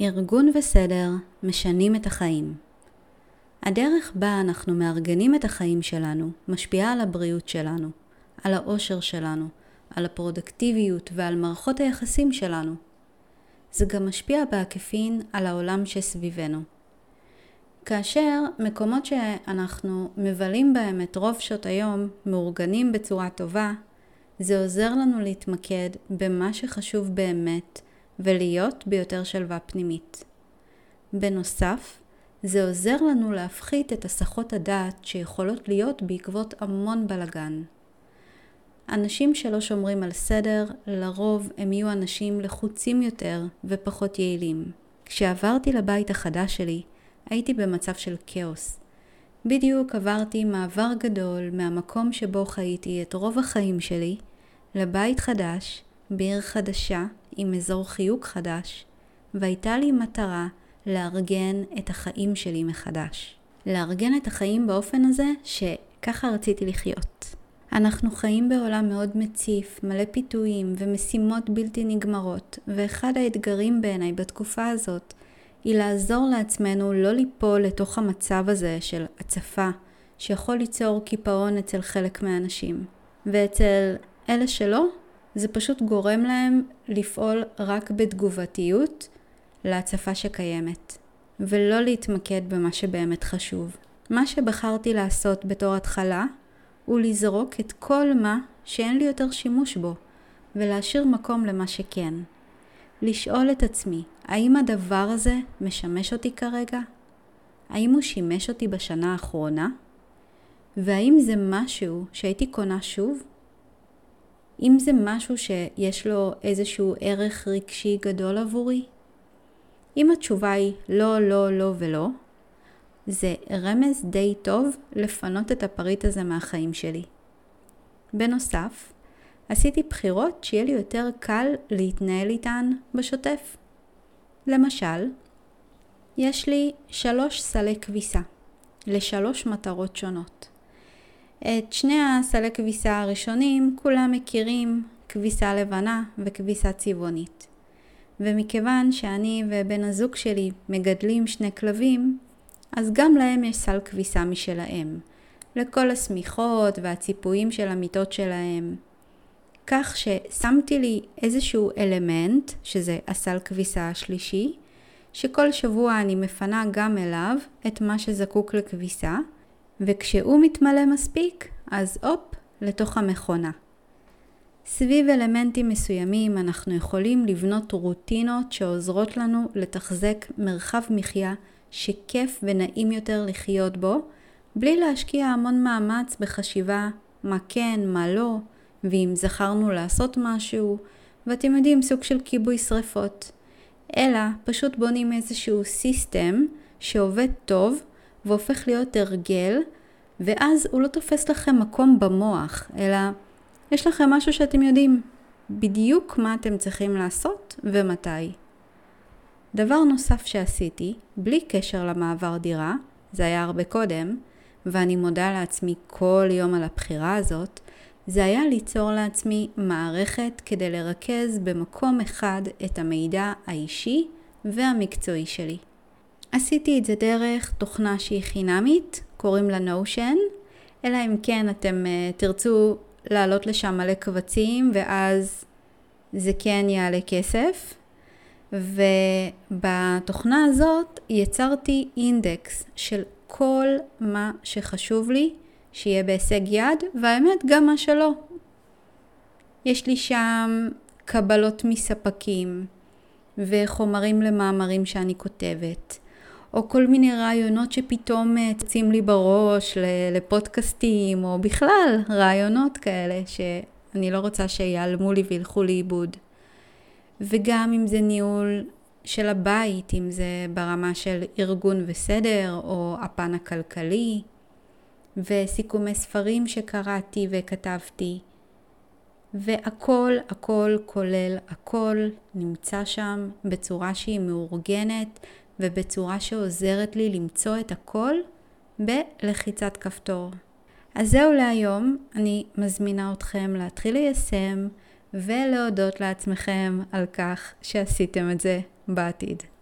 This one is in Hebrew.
ארגון וסדר משנים את החיים. הדרך בה אנחנו מארגנים את החיים שלנו משפיעה על הבריאות שלנו, על האושר שלנו, על הפרודקטיביות ועל מערכות היחסים שלנו. זה גם משפיע בעקיפין על העולם שסביבנו. כאשר מקומות שאנחנו מבלים בהם את רוב שעות היום מאורגנים בצורה טובה, זה עוזר לנו להתמקד במה שחשוב באמת ולהיות ביותר שלווה פנימית. בנוסף, זה עוזר לנו להפחית את הסחות הדעת שיכולות להיות בעקבות המון בלגן. אנשים שלא שומרים על סדר, לרוב הם יהיו אנשים לחוצים יותר ופחות יעילים. כשעברתי לבית החדש שלי, הייתי במצב של כאוס. בדיוק עברתי מעבר גדול מהמקום שבו חייתי את רוב החיים שלי לבית חדש, בעיר חדשה, עם אזור חיוג חדש, והייתה לי מטרה לארגן את החיים שלי מחדש. לארגן את החיים באופן הזה שככה רציתי לחיות. אנחנו חיים בעולם מאוד מציף, מלא פיתויים ומשימות בלתי נגמרות, ואחד האתגרים בעיניי בתקופה הזאת היא לעזור לעצמנו לא ליפול לתוך המצב הזה של הצפה, שיכול ליצור קיפאון אצל חלק מהאנשים. ואצל אלה שלא, זה פשוט גורם להם לפעול רק בתגובתיות להצפה שקיימת, ולא להתמקד במה שבאמת חשוב. מה שבחרתי לעשות בתור התחלה, הוא לזרוק את כל מה שאין לי יותר שימוש בו, ולהשאיר מקום למה שכן. לשאול את עצמי, האם הדבר הזה משמש אותי כרגע? האם הוא שימש אותי בשנה האחרונה? והאם זה משהו שהייתי קונה שוב? אם זה משהו שיש לו איזשהו ערך רגשי גדול עבורי? אם התשובה היא לא, לא, לא ולא, זה רמז די טוב לפנות את הפריט הזה מהחיים שלי. בנוסף, עשיתי בחירות שיהיה לי יותר קל להתנהל איתן בשוטף. למשל, יש לי שלוש סלי כביסה לשלוש מטרות שונות. את שני הסלי כביסה הראשונים כולם מכירים כביסה לבנה וכביסה צבעונית. ומכיוון שאני ובן הזוג שלי מגדלים שני כלבים, אז גם להם יש סל כביסה משלהם, לכל השמיכות והציפויים של המיטות שלהם. כך ששמתי לי איזשהו אלמנט, שזה הסל כביסה השלישי, שכל שבוע אני מפנה גם אליו את מה שזקוק לכביסה, וכשהוא מתמלא מספיק, אז הופ, לתוך המכונה. סביב אלמנטים מסוימים אנחנו יכולים לבנות רוטינות שעוזרות לנו לתחזק מרחב מחיה שכיף ונעים יותר לחיות בו, בלי להשקיע המון מאמץ בחשיבה מה כן, מה לא, ואם זכרנו לעשות משהו, ואתם יודעים, סוג של כיבוי שרפות. אלא פשוט בונים איזשהו סיסטם שעובד טוב והופך להיות הרגל, ואז הוא לא תופס לכם מקום במוח, אלא יש לכם משהו שאתם יודעים בדיוק מה אתם צריכים לעשות ומתי. דבר נוסף שעשיתי, בלי קשר למעבר דירה, זה היה הרבה קודם, ואני מודה לעצמי כל יום על הבחירה הזאת, זה היה ליצור לעצמי מערכת כדי לרכז במקום אחד את המידע האישי והמקצועי שלי. עשיתי את זה דרך תוכנה שהיא חינמית, קוראים לה נושן, אלא אם כן אתם uh, תרצו לעלות לשם מלא קבצים ואז זה כן יעלה כסף. ובתוכנה הזאת יצרתי אינדקס של כל מה שחשוב לי שיהיה בהישג יד, והאמת גם מה שלא. יש לי שם קבלות מספקים וחומרים למאמרים שאני כותבת, או כל מיני רעיונות שפתאום אה, צצים לי בראש לפודקאסטים, או בכלל רעיונות כאלה שאני לא רוצה שיעלמו לי וילכו לאיבוד. וגם אם זה ניהול של הבית, אם זה ברמה של ארגון וסדר, או הפן הכלכלי, וסיכומי ספרים שקראתי וכתבתי, והכל, הכל כולל הכל נמצא שם בצורה שהיא מאורגנת ובצורה שעוזרת לי למצוא את הכל בלחיצת כפתור. אז זהו להיום, אני מזמינה אתכם להתחיל ליישם ולהודות לעצמכם על כך שעשיתם את זה בעתיד.